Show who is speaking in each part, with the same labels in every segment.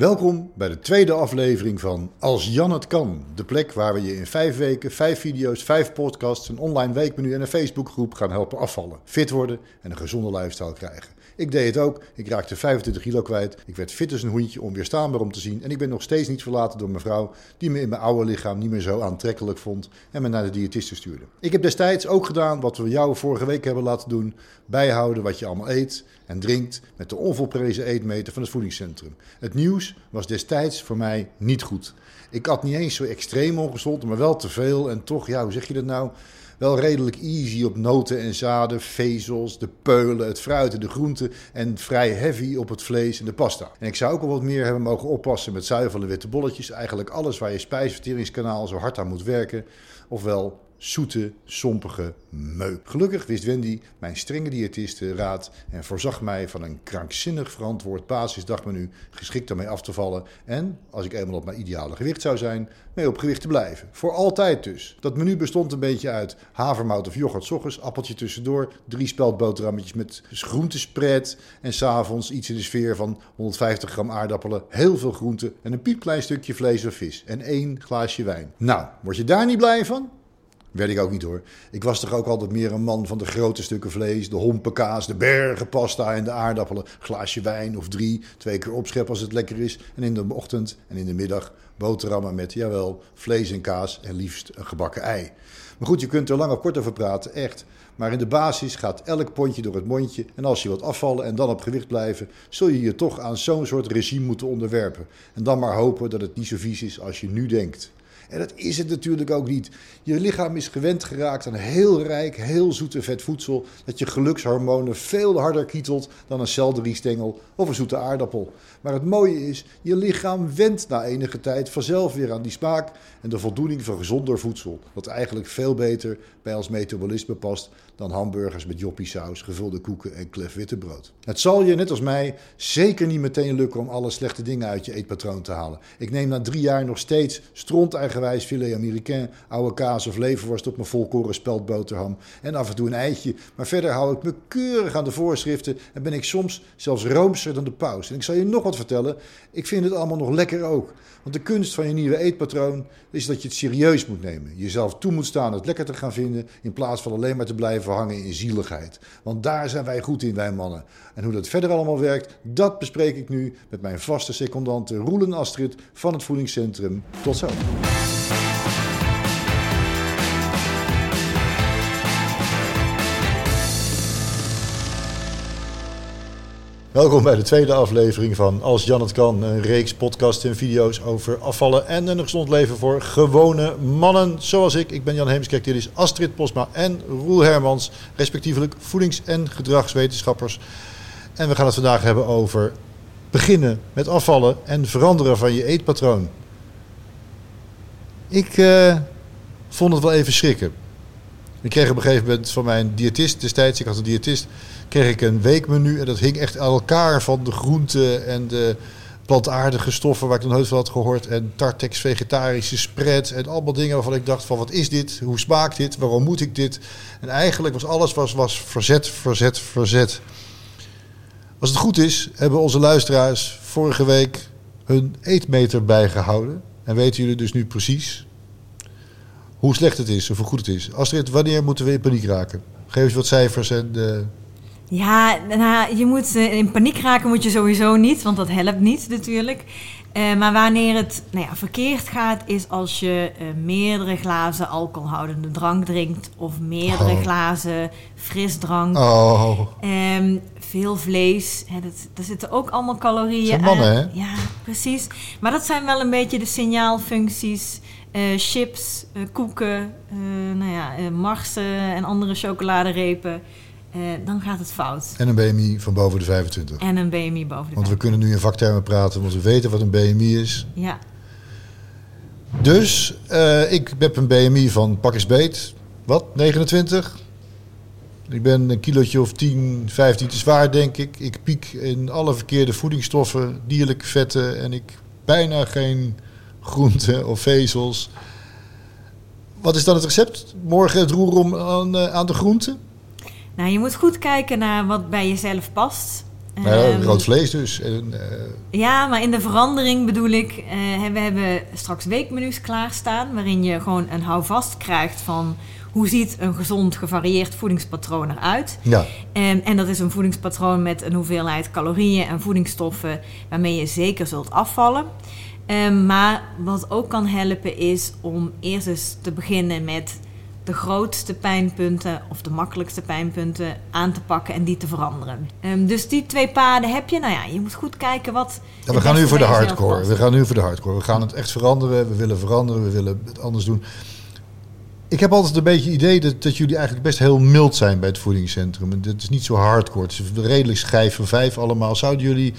Speaker 1: Welkom bij de tweede aflevering van Als Jan het kan. De plek waar we je in vijf weken, vijf video's, vijf podcasts, een online weekmenu en een Facebookgroep gaan helpen afvallen, fit worden en een gezonde lifestyle krijgen. Ik deed het ook. Ik raakte 25 kilo kwijt. Ik werd fit als een hoentje, onweerstaanbaar om te zien. En ik ben nog steeds niet verlaten door mijn vrouw, die me in mijn oude lichaam niet meer zo aantrekkelijk vond en me naar de diëtiste stuurde. Ik heb destijds ook gedaan wat we jou vorige week hebben laten doen: bijhouden wat je allemaal eet en drinkt met de onvolprezen eetmeter van het voedingscentrum. Het nieuws was destijds voor mij niet goed. Ik had niet eens zo extreem ongezond, maar wel te veel. En toch, ja, hoe zeg je dat nou? Wel redelijk easy op noten en zaden, vezels, de peulen, het fruit en de groenten. En vrij heavy op het vlees en de pasta. En ik zou ook al wat meer hebben mogen oppassen met zuivel en witte bolletjes. Eigenlijk alles waar je spijsverteringskanaal zo hard aan moet werken. Ofwel zoete, sompige meuk. Gelukkig wist Wendy, mijn strenge diëtiste, raad en voorzag mij van een krankzinnig verantwoord basisdagmenu geschikt om mee af te vallen en, als ik eenmaal op mijn ideale gewicht zou zijn, mee op gewicht te blijven. Voor altijd dus. Dat menu bestond een beetje uit havermout of yoghurt s appeltje tussendoor, drie speldboterhammetjes met groentespread en s'avonds iets in de sfeer van 150 gram aardappelen, heel veel groenten en een piepklein stukje vlees of vis en één glaasje wijn. Nou, word je daar niet blij van? Werd ik ook niet hoor. Ik was toch ook altijd meer een man van de grote stukken vlees, de hompenkaas, de bergen pasta en de aardappelen. Glaasje wijn of drie, twee keer opscheppen als het lekker is. En in de ochtend en in de middag boterhammen met, jawel, vlees en kaas en liefst een gebakken ei. Maar goed, je kunt er lang of kort over praten, echt. Maar in de basis gaat elk pondje door het mondje. En als je wilt afvallen en dan op gewicht blijven, zul je je toch aan zo'n soort regime moeten onderwerpen. En dan maar hopen dat het niet zo vies is als je nu denkt. En dat is het natuurlijk ook niet. Je lichaam is gewend geraakt aan heel rijk, heel zoete vet voedsel. Dat je gelukshormonen veel harder kietelt dan een selderiestengel of een zoete aardappel. Maar het mooie is, je lichaam wendt na enige tijd vanzelf weer aan die smaak en de voldoening van gezonder voedsel. Wat eigenlijk veel beter bij ons metabolisme past dan hamburgers met joppiesaus, gevulde koeken en klef wittebrood. Het zal je, net als mij, zeker niet meteen lukken om alle slechte dingen uit je eetpatroon te halen. Ik neem na drie jaar nog steeds strontengewijs filet américain, oude kaas of leverworst op mijn volkoren speldboterham en af en toe een eitje. Maar verder hou ik me keurig aan de voorschriften en ben ik soms zelfs roomser dan de paus. En ik zal je nog wat vertellen, ik vind het allemaal nog lekker ook. Want de kunst van je nieuwe eetpatroon is dat je het serieus moet nemen. Jezelf toe moet staan het lekker te gaan vinden in plaats van alleen maar te blijven hangen in zieligheid. Want daar zijn wij goed in, wij mannen. En hoe dat verder allemaal werkt, dat bespreek ik nu met mijn vaste secondante Roelen Astrid van het Voedingscentrum. Tot zo. Welkom bij de tweede aflevering van Als Jan het kan, een reeks podcasts en video's over afvallen en een gezond leven voor gewone mannen zoals ik. Ik ben Jan Heemskerk, dit is Astrid Posma en Roel Hermans, respectievelijk voedings- en gedragswetenschappers. En we gaan het vandaag hebben over beginnen met afvallen en veranderen van je eetpatroon. Ik uh, vond het wel even schrikken. Ik kreeg op een gegeven moment van mijn diëtist destijds, ik had een diëtist, kreeg ik een weekmenu. En dat hing echt aan elkaar van de groenten en de plantaardige stoffen waar ik nog nooit van had gehoord. En tartex vegetarische spread en allemaal dingen waarvan ik dacht van wat is dit? Hoe smaakt dit? Waarom moet ik dit? En eigenlijk was alles was, was verzet, verzet, verzet. Als het goed is, hebben onze luisteraars vorige week hun eetmeter bijgehouden. En weten jullie dus nu precies hoe slecht het is of hoe goed het is. Astrid, wanneer moeten we in paniek raken? Geef eens wat cijfers en... Uh...
Speaker 2: Ja, nou, je moet uh, in paniek raken moet je sowieso niet, want dat helpt niet natuurlijk. Uh, maar wanneer het nou ja, verkeerd gaat, is als je meerdere glazen alcoholhoudende drank drinkt of meerdere oh. glazen frisdrank.
Speaker 1: Oh.
Speaker 2: Um, veel vlees. Hè, dat, daar zitten ook allemaal calorieën
Speaker 1: aan. mannen, hè?
Speaker 2: Ja, precies. Maar dat zijn wel een beetje de signaalfuncties uh, chips, koeken, nou ja, marsen en andere chocoladerepen. Dan gaat het fout.
Speaker 1: En een BMI van boven de 25.
Speaker 2: En een BMI boven de
Speaker 1: Want we kunnen nu in vaktermen praten, want we weten wat een BMI is.
Speaker 2: Ja.
Speaker 1: Dus ik heb een BMI van pak eens beet. Wat? 29? Ik ben een kilootje of 10, 15 te zwaar, denk ik. Ik piek in alle verkeerde voedingsstoffen, dierlijke vetten en ik bijna geen groenten of vezels. Wat is dan het recept? Morgen het roer om aan, eh, aan de groenten?
Speaker 2: Nou, je moet goed kijken naar wat bij jezelf past.
Speaker 1: Nou ja,
Speaker 2: Ehm,
Speaker 1: rood vlees dus. En, eh,
Speaker 2: Ja, maar in de verandering bedoel ik, eh, we hebben straks weekmenu's klaarstaan, waarin je gewoon een houvast krijgt van hoe ziet een gezond gevarieerd voedingspatroon eruit.
Speaker 1: ja.
Speaker 2: En, en dat is een voedingspatroon met een hoeveelheid calorieën en voedingsstoffen waarmee je zeker zult afvallen. Ehm, maar wat ook kan helpen is om eerst eens te beginnen met de grootste pijnpunten of de makkelijkste pijnpunten aan te pakken en die te veranderen. Ehm, dus die twee paden heb je. Nou ja, je moet goed kijken wat.
Speaker 1: Ja, we gaan nu voor de hardcore. We gaan nu voor de hardcore. We gaan het echt veranderen. We willen veranderen. We willen het anders doen. Ik heb altijd een beetje het idee dat, dat jullie eigenlijk best heel mild zijn bij het voedingscentrum. En Dat is niet zo hardcore. Het is redelijk schijf van vijf allemaal. Zouden jullie,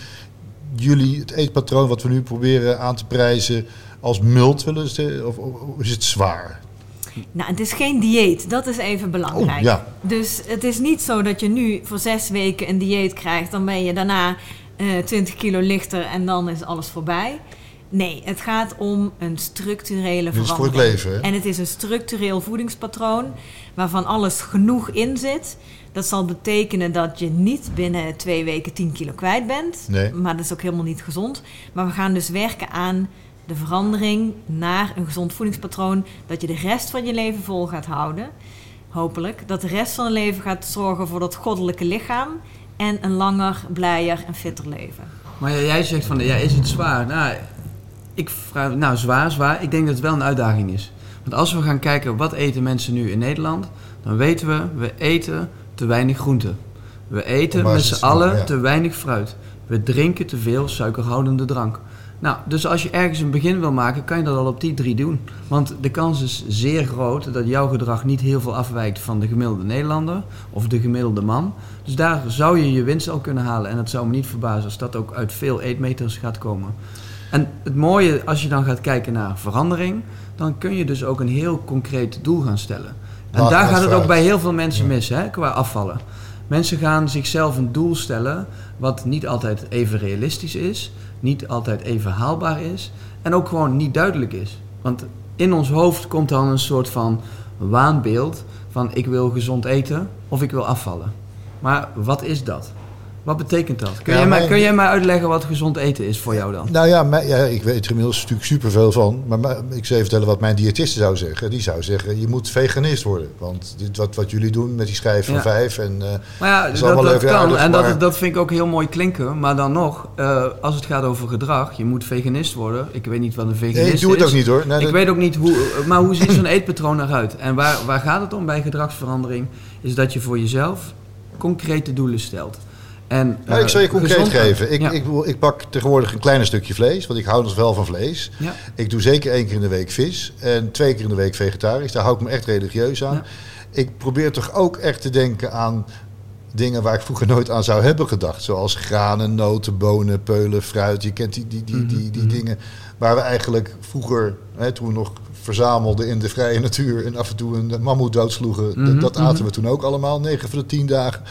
Speaker 1: jullie het eetpatroon wat we nu proberen aan te prijzen als mild willen of- of is het zwaar?
Speaker 2: Nou, het is geen dieet. Dat is even belangrijk.
Speaker 1: Oh, ja.
Speaker 2: Dus het is niet zo dat je nu voor zes weken een dieet krijgt. Dan ben je daarna eh 20 kilo lichter en dan is alles voorbij. Nee, het gaat om een structurele
Speaker 1: is voor het
Speaker 2: verandering.
Speaker 1: leven. Hè?
Speaker 2: En het is een structureel voedingspatroon waarvan alles genoeg in zit. Dat zal betekenen dat je niet binnen twee weken 10 kilo kwijt bent.
Speaker 1: Nee.
Speaker 2: Maar dat is ook helemaal niet gezond. Maar we gaan dus werken aan de verandering naar een gezond voedingspatroon. Dat je de rest van je leven vol gaat houden. Hopelijk. Dat de rest van je leven gaat zorgen voor dat goddelijke lichaam. En een langer, blijer en fitter leven.
Speaker 3: Maar ja, jij zegt van, ja, is het zwaar? Nou, ik vraag, nou, zwaar, zwaar. Ik denk dat het wel een uitdaging is. Want als we gaan kijken, wat eten mensen nu in Nederland? Dan weten we, we eten te weinig groenten. We eten met z'n allen
Speaker 1: ja.
Speaker 3: te weinig fruit. We drinken te veel suikerhoudende drank. Nou, dus als je ergens een begin wil maken, kan je dat al op die drie doen. Want de kans is zeer groot dat jouw gedrag niet heel veel afwijkt van de gemiddelde Nederlander of de gemiddelde man. Dus daar zou je je winst al kunnen halen. En het zou me niet verbazen als dat ook uit veel eetmeters gaat komen. En het mooie, als je dan gaat kijken naar verandering, dan kun je dus ook een heel concreet doel gaan stellen. En daar gaat het ook bij heel veel mensen mis, hè, qua afvallen. Mensen gaan zichzelf een doel stellen wat niet altijd even realistisch is, niet altijd even haalbaar is en ook gewoon niet duidelijk is. Want in ons hoofd komt dan een soort van waanbeeld van ik wil gezond eten of ik wil afvallen. Maar wat is dat? Wat betekent dat? Kun,
Speaker 1: Ja,
Speaker 3: jij, mij,
Speaker 1: mijn-
Speaker 3: kun jij mij uitleggen wat gezond eten is voor jou dan?
Speaker 1: Nou ja, ik weet er inmiddels natuurlijk superveel van. Maar ik zou even vertellen wat mijn diëtiste zou zeggen. Die zou zeggen, je moet veganist worden. Want dit, wat, wat jullie doen met die schijf van
Speaker 3: Ja.
Speaker 1: vijf... En, eh,
Speaker 3: Maar ja,
Speaker 1: is
Speaker 3: dat, kan.
Speaker 1: aardig,
Speaker 3: en
Speaker 1: maar-
Speaker 3: dat, dat vind ik ook heel mooi klinken. Maar dan nog, eh, als het gaat over gedrag, je moet veganist worden. Ik weet niet wat een veganist is.
Speaker 1: nee, ik doe het ook niet hoor. Nee,
Speaker 3: ik
Speaker 1: dat-
Speaker 3: weet ook niet hoe, maar hoe ziet zo'n eetpatroon eruit? En waar, waar gaat het om bij gedragsverandering? Is dat je voor jezelf concrete doelen stelt. En,
Speaker 1: Ja, ik zal je
Speaker 3: eh,
Speaker 1: concreet geven. Ik,
Speaker 3: ja.
Speaker 1: ik, ik pak tegenwoordig een kleiner stukje vlees, want ik hou dus wel van vlees.
Speaker 3: Ja.
Speaker 1: Ik doe zeker één keer in de week vis en twee keer in de week vegetarisch. Daar hou ik me echt religieus aan. Ik probeer toch ook echt te denken aan dingen waar ik vroeger nooit aan zou hebben gedacht. Zoals granen, noten, bonen, peulen, fruit. Je kent die, die, die, die, die
Speaker 3: Mhm, mhm.
Speaker 1: dingen waar we eigenlijk vroeger, hè, toen we nog verzamelden in de vrije natuur... en af en toe een mammoet doodsloegen, dat-
Speaker 3: Mhm,
Speaker 1: dat aten we toen ook allemaal, 9 van de 10 dagen.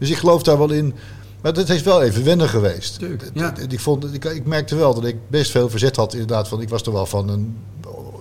Speaker 1: Dus ik geloof daar wel in. Maar het heeft wel even wennen geweest.
Speaker 3: Tuurlijk, ja.
Speaker 1: Ik, vond, ik, ik merkte wel dat ik best veel verzet had. Inderdaad, van, ik was toch wel van een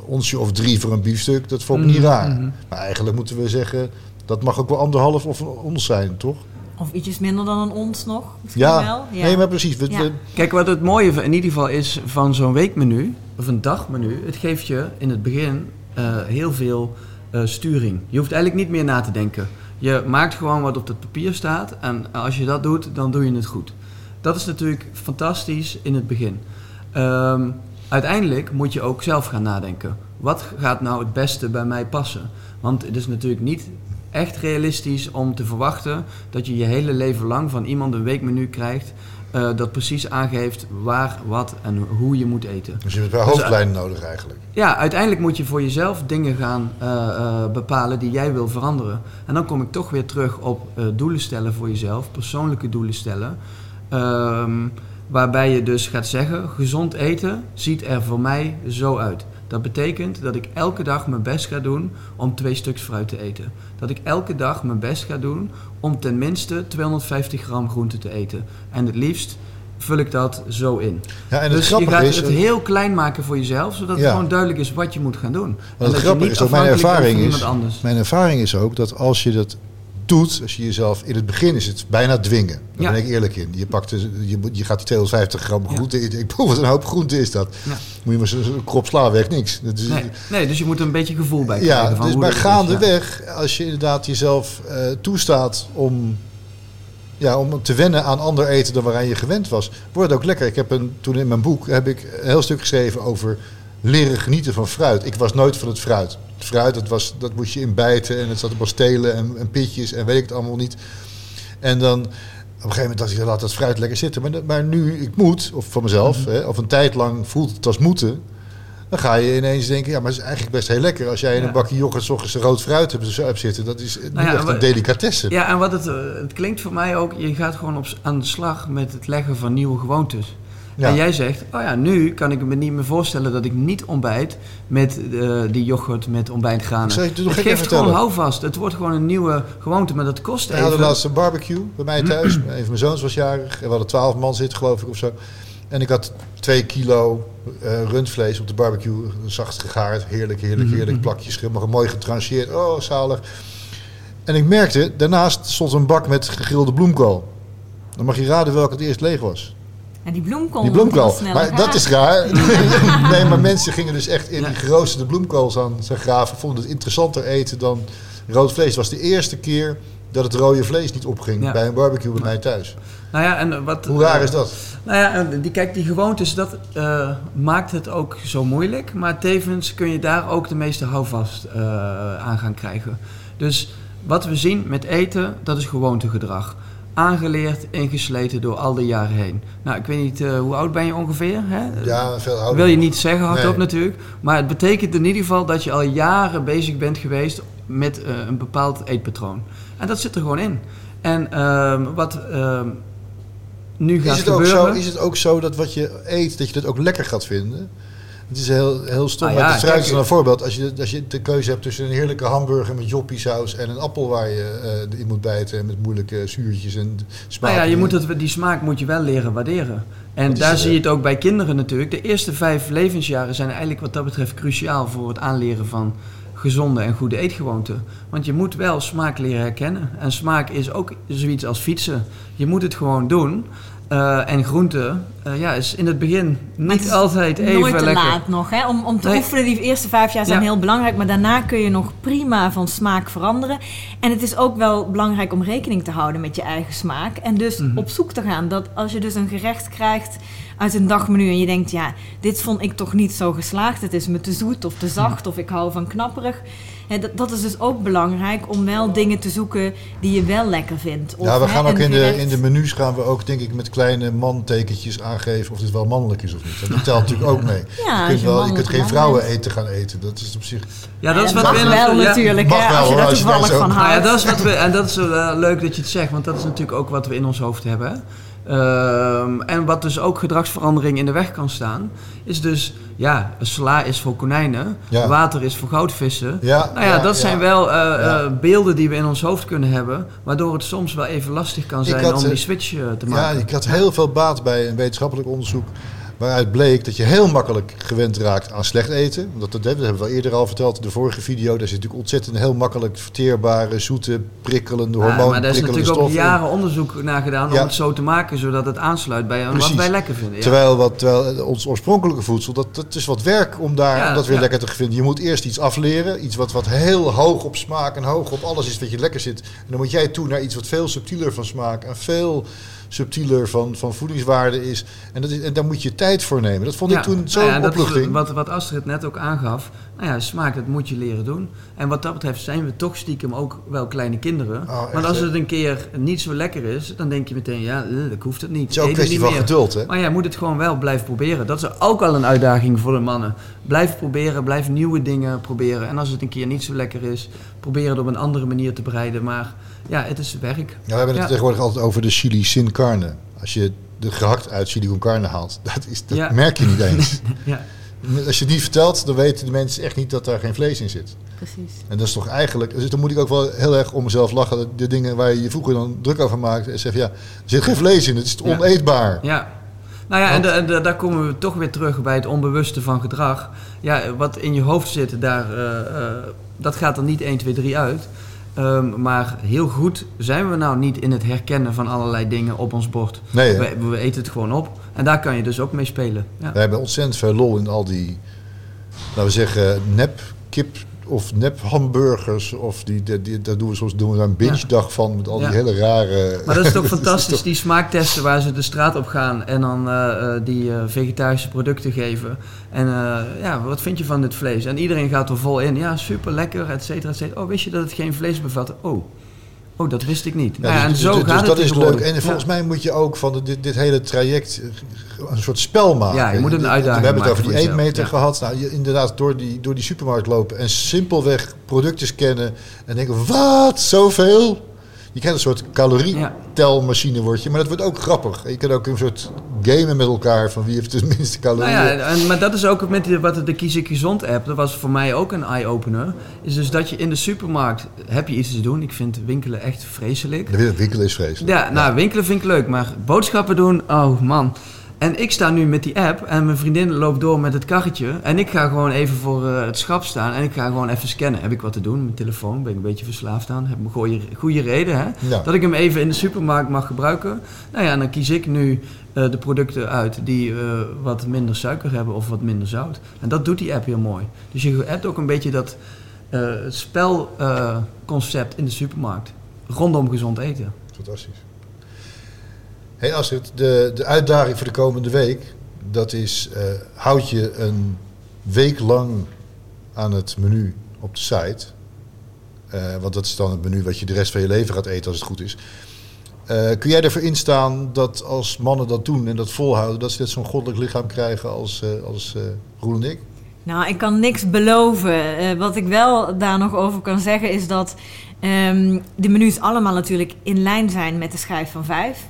Speaker 1: onsje of drie voor een biefstuk. Dat vond ik niet
Speaker 3: Mhm,
Speaker 1: raar.
Speaker 3: mhm.
Speaker 1: Maar eigenlijk moeten we zeggen, dat mag ook wel anderhalf of een ons zijn, toch?
Speaker 2: Of ietsjes minder dan een ons nog. Misschien
Speaker 1: Ja,
Speaker 2: wel. Ja.
Speaker 1: nee, maar precies. We,
Speaker 2: Ja.
Speaker 1: we-
Speaker 3: Kijk, wat het mooie in ieder geval is van zo'n weekmenu, of een dagmenu, het geeft je in het begin eh, heel veel eh, sturing. Je hoeft eigenlijk niet meer na te denken. Je maakt gewoon wat op het papier staat en als je dat doet, dan doe je het goed. Dat is natuurlijk fantastisch in het begin. Ehm, uiteindelijk moet je ook zelf gaan nadenken. Wat gaat nou het beste bij mij passen? Want het is natuurlijk niet echt realistisch om te verwachten dat je je hele leven lang van iemand een weekmenu krijgt eh, dat precies aangeeft waar, wat en hoe je moet eten.
Speaker 1: dus je hebt wel
Speaker 3: Dus,
Speaker 1: hoofdlijnen nodig eigenlijk.
Speaker 3: Ja, uiteindelijk moet je voor jezelf dingen gaan eh, eh, bepalen die jij wil veranderen. En dan kom ik toch weer terug op eh, doelen stellen voor jezelf, persoonlijke doelen stellen. Ehm, waarbij je dus gaat zeggen, gezond eten ziet er voor mij zo uit. Dat betekent dat ik elke dag mijn best ga doen om twee stuks fruit te eten. Dat ik elke dag mijn best ga doen om ten minste 250 gram groente te eten. En het liefst vul ik dat zo in.
Speaker 1: Ja, en het
Speaker 3: dus je gaat
Speaker 1: is...
Speaker 3: het heel klein maken voor jezelf, zodat het gewoon duidelijk is wat je moet gaan doen. En dat
Speaker 1: het grappige
Speaker 3: niet
Speaker 1: is ook, mijn ervaring is, mijn ervaring is ook dat als je dat doet, als je jezelf... In het begin is het bijna dwingen. Daar
Speaker 3: Ja.
Speaker 1: ben ik eerlijk in. Je, pakt de, je, moet- je gaat die 250 gram groente in. Ik wat een hoop groente is dat.
Speaker 3: Ja.
Speaker 1: Moet je maar zo'n krop sla weg, niks. Dat is,
Speaker 3: Nee, nee, dus je moet er een beetje gevoel bij krijgen.
Speaker 1: ja,
Speaker 3: van
Speaker 1: dus
Speaker 3: hoe
Speaker 1: maar
Speaker 3: dat is, ja.
Speaker 1: gaandeweg, als je inderdaad jezelf eh, toestaat om, ja, om te wennen aan ander eten dan waaraan je gewend was, wordt het ook lekker. Ik heb een, toen in mijn boek heb ik een heel stuk geschreven over leren genieten van fruit. Ik was nooit van het fruit. Het fruit, dat, was, dat moest je inbijten en het zat op stelen en, en pitjes en weet ik het allemaal niet. En dan op een gegeven moment dacht ik, laat dat fruit lekker zitten. Maar, maar nu ik moet, of van mezelf,
Speaker 3: Mhm.
Speaker 1: hè, of een tijd lang voelt het als moeten. Dan ga je ineens denken, ja, maar het is eigenlijk best heel lekker. Als jij in
Speaker 3: Ja.
Speaker 1: een bakje yoghurt ochtends rood fruit hebt, zitten, dat is
Speaker 3: Nou ja,
Speaker 1: nu echt een delicatesse.
Speaker 3: Ja, en wat het, eh, het klinkt voor mij ook, je gaat gewoon op, aan de slag met het leggen van nieuwe gewoontes.
Speaker 1: Ja.
Speaker 3: En jij zegt, oh ja, nu kan ik me niet meer voorstellen dat ik niet ontbijt met eh, die yoghurt met ontbijtgranen.
Speaker 1: Je het
Speaker 3: het geeft
Speaker 1: even
Speaker 3: gewoon houvast. Het wordt gewoon een nieuwe gewoonte, maar dat kost
Speaker 1: We hadden
Speaker 3: even.
Speaker 1: laatst een barbecue bij mij thuis. een van mijn zoons was jarig. En we hadden twaalf man zitten, geloof ik, of zo. En ik had twee kilo eh, rundvlees op de barbecue. Zacht gegaard. Heerlijk, heerlijk, heerlijk. Plakjes, maar mooi getrancheerd. Oh, zalig. En ik merkte, daarnaast stond een bak met gegrilde bloemkool. Dan mag je raden welke het eerst leeg was.
Speaker 2: En die bloemkool.
Speaker 1: Die Maar dat is raar. nee, maar mensen gingen dus echt in
Speaker 3: Ja.
Speaker 1: die geroosterde bloemkool aan zijn graven. Vonden het interessanter eten dan rood vlees. Het was de eerste keer dat het rode vlees niet opging
Speaker 3: Ja.
Speaker 1: bij een barbecue bij mij thuis.
Speaker 3: Nou ja, en wat,
Speaker 1: Hoe raar
Speaker 3: eh,
Speaker 1: is dat?
Speaker 3: Nou ja, en die, kijk, die gewoontes, dat eh, maakt het ook zo moeilijk. Maar tevens kun je daar ook de meeste houvast eh, aan gaan krijgen. Dus wat we zien met eten, dat is gewoontegedrag. Aangeleerd, ingesleten door al die jaren heen. Nou, ik weet niet, eh, hoe oud ben je ongeveer? Hè?
Speaker 1: Ja, veel ouder.
Speaker 3: Wil je niet zeggen hardop
Speaker 1: Nee.
Speaker 3: natuurlijk. Maar het betekent in ieder geval dat je al jaren bezig bent geweest met eh, een bepaald eetpatroon. En dat zit er gewoon in. En ehm, wat ehm, nu gaat
Speaker 1: Is het, ook
Speaker 3: gebeuren...
Speaker 1: zo, is het ook zo dat wat je eet, dat je dat ook lekker gaat vinden? Het is heel, heel stom.
Speaker 3: Ah,
Speaker 1: maar
Speaker 3: ja,
Speaker 1: het fruit is een voorbeeld. Als je, als je de keuze hebt tussen een heerlijke hamburger met joppiesaus en een appel waar je eh, in moet bijten met moeilijke zuurtjes en
Speaker 3: Nou
Speaker 1: smaken.
Speaker 3: ja, je moet het, die smaak moet je wel leren waarderen. En daar
Speaker 1: het,
Speaker 3: zie
Speaker 1: eh?
Speaker 3: je het ook bij kinderen natuurlijk. De eerste vijf levensjaren zijn eigenlijk wat dat betreft cruciaal voor het aanleren van gezonde en goede eetgewoonten. Want je moet wel smaak leren herkennen. En smaak is ook zoiets als fietsen. Je moet het gewoon doen. Eh, en groente eh, ja, is in het begin
Speaker 2: het
Speaker 3: niet altijd even
Speaker 2: Nooit te
Speaker 3: lekker.
Speaker 2: laat nog, hè? Om, om te
Speaker 3: Nee.
Speaker 2: oefenen. Die eerste vijf jaar zijn
Speaker 3: Ja.
Speaker 2: heel belangrijk. Maar daarna kun je nog prima van smaak veranderen. En het is ook wel belangrijk om rekening te houden met je eigen smaak. En dus
Speaker 3: Mhm.
Speaker 2: op zoek te gaan. Dat als je dus een gerecht krijgt uit een dagmenu. En je denkt, ja, dit vond ik toch niet zo geslaagd. Het is me te zoet of te zacht. Of ik hou van knapperig. Hè, dat, dat is dus ook belangrijk om wel dingen te zoeken die je wel lekker vindt. Of,
Speaker 1: Ja, we
Speaker 2: hè,
Speaker 1: gaan ook in de, in de menus gaan we ook denk ik met kleine mantekentjes aangeven of dit wel mannelijk is of niet. Dat telt natuurlijk ook mee.
Speaker 2: Ja,
Speaker 1: je kunt,
Speaker 2: je
Speaker 1: wel, je kunt geen vrouwen
Speaker 2: bent.
Speaker 1: eten gaan eten. Dat is op zich.
Speaker 3: Ja, dat is wat we
Speaker 2: wel natuurlijk,
Speaker 1: mag wel,
Speaker 2: als je daar toevallig van houdt.
Speaker 3: ja, dat is wat we, en dat is eh, leuk dat je het zegt, want dat is natuurlijk ook wat we in ons hoofd hebben. Ehm, en wat dus ook gedragsverandering in de weg kan staan, is dus, ja, sla is voor konijnen,
Speaker 1: Ja.
Speaker 3: water is voor goudvissen.
Speaker 1: Ja,
Speaker 3: Nou ja,
Speaker 1: ja,
Speaker 3: dat
Speaker 1: ja.
Speaker 3: zijn wel eh,
Speaker 1: Ja.
Speaker 3: eh, beelden die we in ons hoofd kunnen hebben, waardoor het soms wel even lastig kan zijn
Speaker 1: had,
Speaker 3: om die switch eh, te
Speaker 1: Ja,
Speaker 3: maken.
Speaker 1: ik had heel veel baat bij een wetenschappelijk onderzoek. Waaruit bleek dat je heel makkelijk gewend raakt aan slecht eten. Dat, dat hebben we al eerder al verteld in de vorige video. Daar zit natuurlijk ontzettend heel makkelijk verteerbare, zoete, prikkelende,
Speaker 3: Ja,
Speaker 1: hormoon
Speaker 3: maar daar is natuurlijk ook
Speaker 1: in.
Speaker 3: jaren onderzoek naar gedaan
Speaker 1: Ja.
Speaker 3: om het zo te maken, zodat het aansluit bij wat wij lekker vinden. Ja.
Speaker 1: Terwijl, wat, terwijl ons oorspronkelijke voedsel, dat, dat is wat werk om, daar, om dat weer lekker te vinden. Je moet eerst iets afleren. Iets wat, wat heel hoog op smaak en hoog op alles is wat je lekker zit. En dan moet jij toe naar iets wat veel subtieler van smaak en veel subtieler van, van voedingswaarde is. En, dat is. en daar moet je tijd voor nemen. Dat vond ik toen zo'n
Speaker 3: nou ja, dat is
Speaker 1: opluchting.
Speaker 3: Wat, wat Astrid net ook aangaf. Nou ja, smaak, dat moet je leren doen. En wat dat betreft zijn we toch stiekem ook wel kleine kinderen.
Speaker 1: Oh,
Speaker 3: Want als het een keer niet zo lekker is, dan denk je meteen, ja, eh, ik hoeft het niet.
Speaker 1: Het is ook een kwestie
Speaker 3: niet
Speaker 1: van
Speaker 3: meer.
Speaker 1: geduld, hè?
Speaker 3: Maar ja, je moet het gewoon wel blijven proberen. Dat is ook al een uitdaging voor de mannen. Blijf proberen, blijf nieuwe dingen proberen. En als het een keer niet zo lekker is, probeer het op een andere manier te bereiden. Maar ja, het is werk.
Speaker 1: Ja, we hebben het
Speaker 3: Ja.
Speaker 1: tegenwoordig altijd over de chili sin carne. Als je de gehakt uit chili con carne haalt, dat, is, dat
Speaker 3: Ja.
Speaker 1: merk je niet eens.
Speaker 3: Ja.
Speaker 1: Als je het niet vertelt, dan weten de mensen echt niet dat daar geen vlees in zit.
Speaker 2: Precies.
Speaker 1: En dat is toch eigenlijk, dus dan moet ik ook wel heel erg om mezelf lachen. dat De dingen waar je je vroeger dan druk over maakte. En zeg ja, er zit geen vlees in, het is oneetbaar.
Speaker 3: Ja. Nou ja, en, de- en de- daar komen we toch weer terug bij het onbewuste van gedrag. Ja, wat in je hoofd zit, daar, eh, eh, dat gaat er niet 1, 2, 3 uit. Ehm, maar heel goed zijn we nou niet in het herkennen van allerlei dingen op ons bord.
Speaker 1: Nee,
Speaker 3: we eten het gewoon op. En daar kan je dus ook mee spelen. Ja.
Speaker 1: We hebben ontzettend veel lol in al die, laten we zeggen, nep kip of nep hamburgers. Of die, die, die- daar doen we soms doen we daar een binge dag van met al die hele rare...
Speaker 3: Maar dat is toch
Speaker 1: is
Speaker 3: fantastisch,
Speaker 1: toch-
Speaker 3: die smaaktesten waar ze de straat op gaan en dan eh, eh, die eh, vegetarische producten geven. En ja, wat vind je van dit vlees? En iedereen gaat er vol in. Ja, super lekker, et cetera, et cetera. Oh, wist je dat het geen vlees bevat? Oh, oh dat wist ik niet.
Speaker 1: Ja,
Speaker 3: ja, en
Speaker 1: dus-
Speaker 3: zo
Speaker 1: dus-
Speaker 3: gaat
Speaker 1: dus
Speaker 3: het
Speaker 1: dat is leuk. En volgens mij moet je ook van dit, dit hele traject eh, een soort spel maken.
Speaker 3: Ja, je moet een
Speaker 1: We
Speaker 3: uitdaging
Speaker 1: hebben het over die
Speaker 3: voor jezelf,
Speaker 1: eetmeter
Speaker 3: ja.
Speaker 1: gehad. Nou, je, inderdaad, door die, door die supermarkt lopen en simpelweg producten scannen. En denken, wat, zoveel? Je kent een soort calorietelmachine word je. Maar dat wordt ook grappig. Je kan ook een soort gamen met elkaar van wie heeft de minste
Speaker 3: Nou
Speaker 1: calorieën.
Speaker 3: ja, en, maar dat is ook met die, wat de Kies ik Gezond app, dat was voor mij ook een eye-opener. Is dus dat je in de supermarkt, heb je iets te doen. Ik vind winkelen echt vreselijk.
Speaker 1: De winkel is vreselijk.
Speaker 3: Ja, nou, winkelen vind ik leuk, maar boodschappen doen, oh man. En ik sta nu met die app en mijn vriendin loopt door met het karretje. En ik ga gewoon even voor eh, het schap staan en ik ga gewoon even scannen. Heb ik wat te doen? Mijn telefoon, ben ik een beetje verslaafd aan. Heb een goede, goede reden, hè?
Speaker 1: Ja.
Speaker 3: Dat ik hem even in de supermarkt mag gebruiken. Nou ja, en dan kies ik nu eh, de producten uit die eh, wat minder suiker hebben of wat minder zout. En dat doet die app heel mooi. Dus je hebt ook een beetje dat spelconcept in de supermarkt. Rondom gezond eten.
Speaker 1: Fantastisch. Hey Astrid, de, de uitdaging voor de komende week, dat is, eh, houd je een week lang aan het menu op de site. Eh, want dat is dan het menu wat je de rest van je leven gaat eten als het goed is. Eh, kun jij ervoor instaan dat als mannen dat doen en dat volhouden, dat ze net zo'n goddelijk lichaam krijgen als, als Roel en ik?
Speaker 2: Nou, ik kan niks beloven. Wat ik wel daar nog over kan zeggen is dat ehm, de menus allemaal natuurlijk in lijn zijn met de schijf van vijf.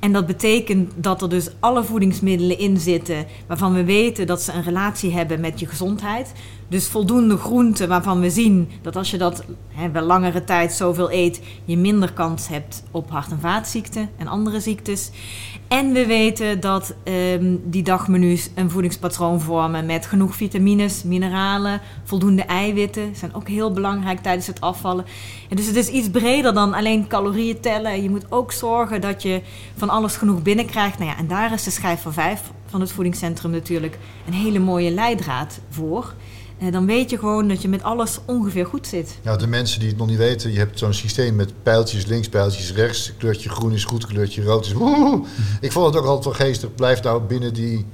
Speaker 2: En dat betekent dat er dus alle voedingsmiddelen in zitten waarvan we weten dat ze een relatie hebben met je gezondheid. Dus voldoende groenten waarvan we zien dat als je dat hè, wel langere tijd zoveel eet, je minder kans hebt op hart- en vaatziekten en andere ziektes. En we weten dat ehm, die dagmenu's een voedingspatroon vormen met genoeg vitamines, mineralen, voldoende eiwitten. Zijn ook heel belangrijk tijdens het afvallen. En dus het is iets breder dan alleen calorieën tellen. Je moet ook zorgen dat je van alles genoeg binnenkrijgt. Nou ja, en daar is de schijf van vijf van het voedingscentrum natuurlijk een hele mooie leidraad voor. Eh, dan weet je gewoon dat je met alles ongeveer goed zit.
Speaker 1: Nou, de mensen die het nog niet weten, je hebt zo'n systeem met pijltjes links, pijltjes rechts. Kleurtje groen is goed, kleurtje rood is... Woe! Ik vond het ook altijd wel geestig. Blijf nou binnen die...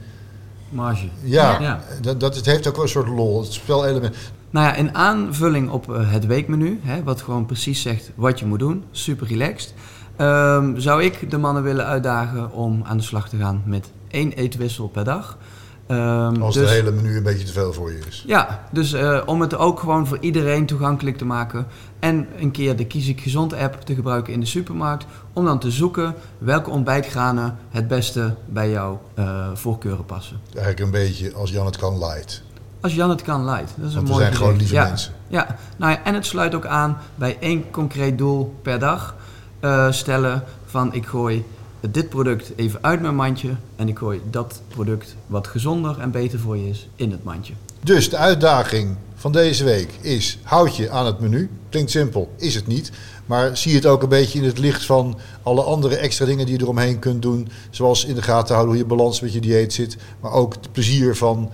Speaker 3: Marge.
Speaker 1: Ja,
Speaker 3: Ja.
Speaker 1: Dat, dat, het heeft ook wel een soort lol. Het spelelement.
Speaker 3: Nou ja, in aanvulling op eh, het weekmenu, hè, wat gewoon precies zegt wat je moet doen, super relaxed, ehm, zou ik de mannen willen uitdagen om aan de slag te gaan met één eetwissel per dag. Ehm,
Speaker 1: Als
Speaker 3: dus-
Speaker 1: de hele menu een beetje te veel voor je is.
Speaker 3: Ja, dus eh, om het ook gewoon voor iedereen toegankelijk te maken. En een keer de Kies ik Gezond app te gebruiken in de supermarkt. Om dan te zoeken welke ontbijtgranen het beste bij jouw eh, voorkeuren passen.
Speaker 1: Eigenlijk een beetje als Jan het kan light.
Speaker 3: Als Jan het kan, light. Dat is
Speaker 1: Want
Speaker 3: een mooi
Speaker 1: zijn gewoon lieve
Speaker 3: ja.
Speaker 1: mensen.
Speaker 3: Ja, nou ja, en het sluit ook aan bij één concreet doel per dag eh, stellen van ik gooi dit product even uit mijn mandje en ik gooi dat product wat gezonder en beter voor je is in het mandje.
Speaker 1: Dus de uitdaging van deze week is: houd je aan het menu. Klinkt simpel, is het niet. Maar zie het ook een beetje in het licht van alle andere extra dingen die je eromheen kunt doen. Zoals in de gaten houden hoe je balans met je dieet zit. Maar ook het plezier van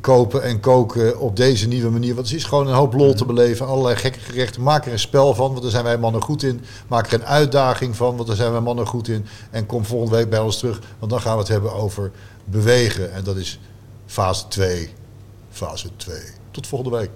Speaker 1: kopen en koken op deze nieuwe manier. Want het is gewoon een hoop lol te beleven. Allerlei gekke gerechten. Maak er een spel van, want daar zijn wij mannen goed in. Maak er een uitdaging van, want daar zijn wij mannen goed in. En kom volgende week bij ons terug, want dan gaan we het hebben over bewegen. En dat is fase 2. Fase 2. Tot volgende week.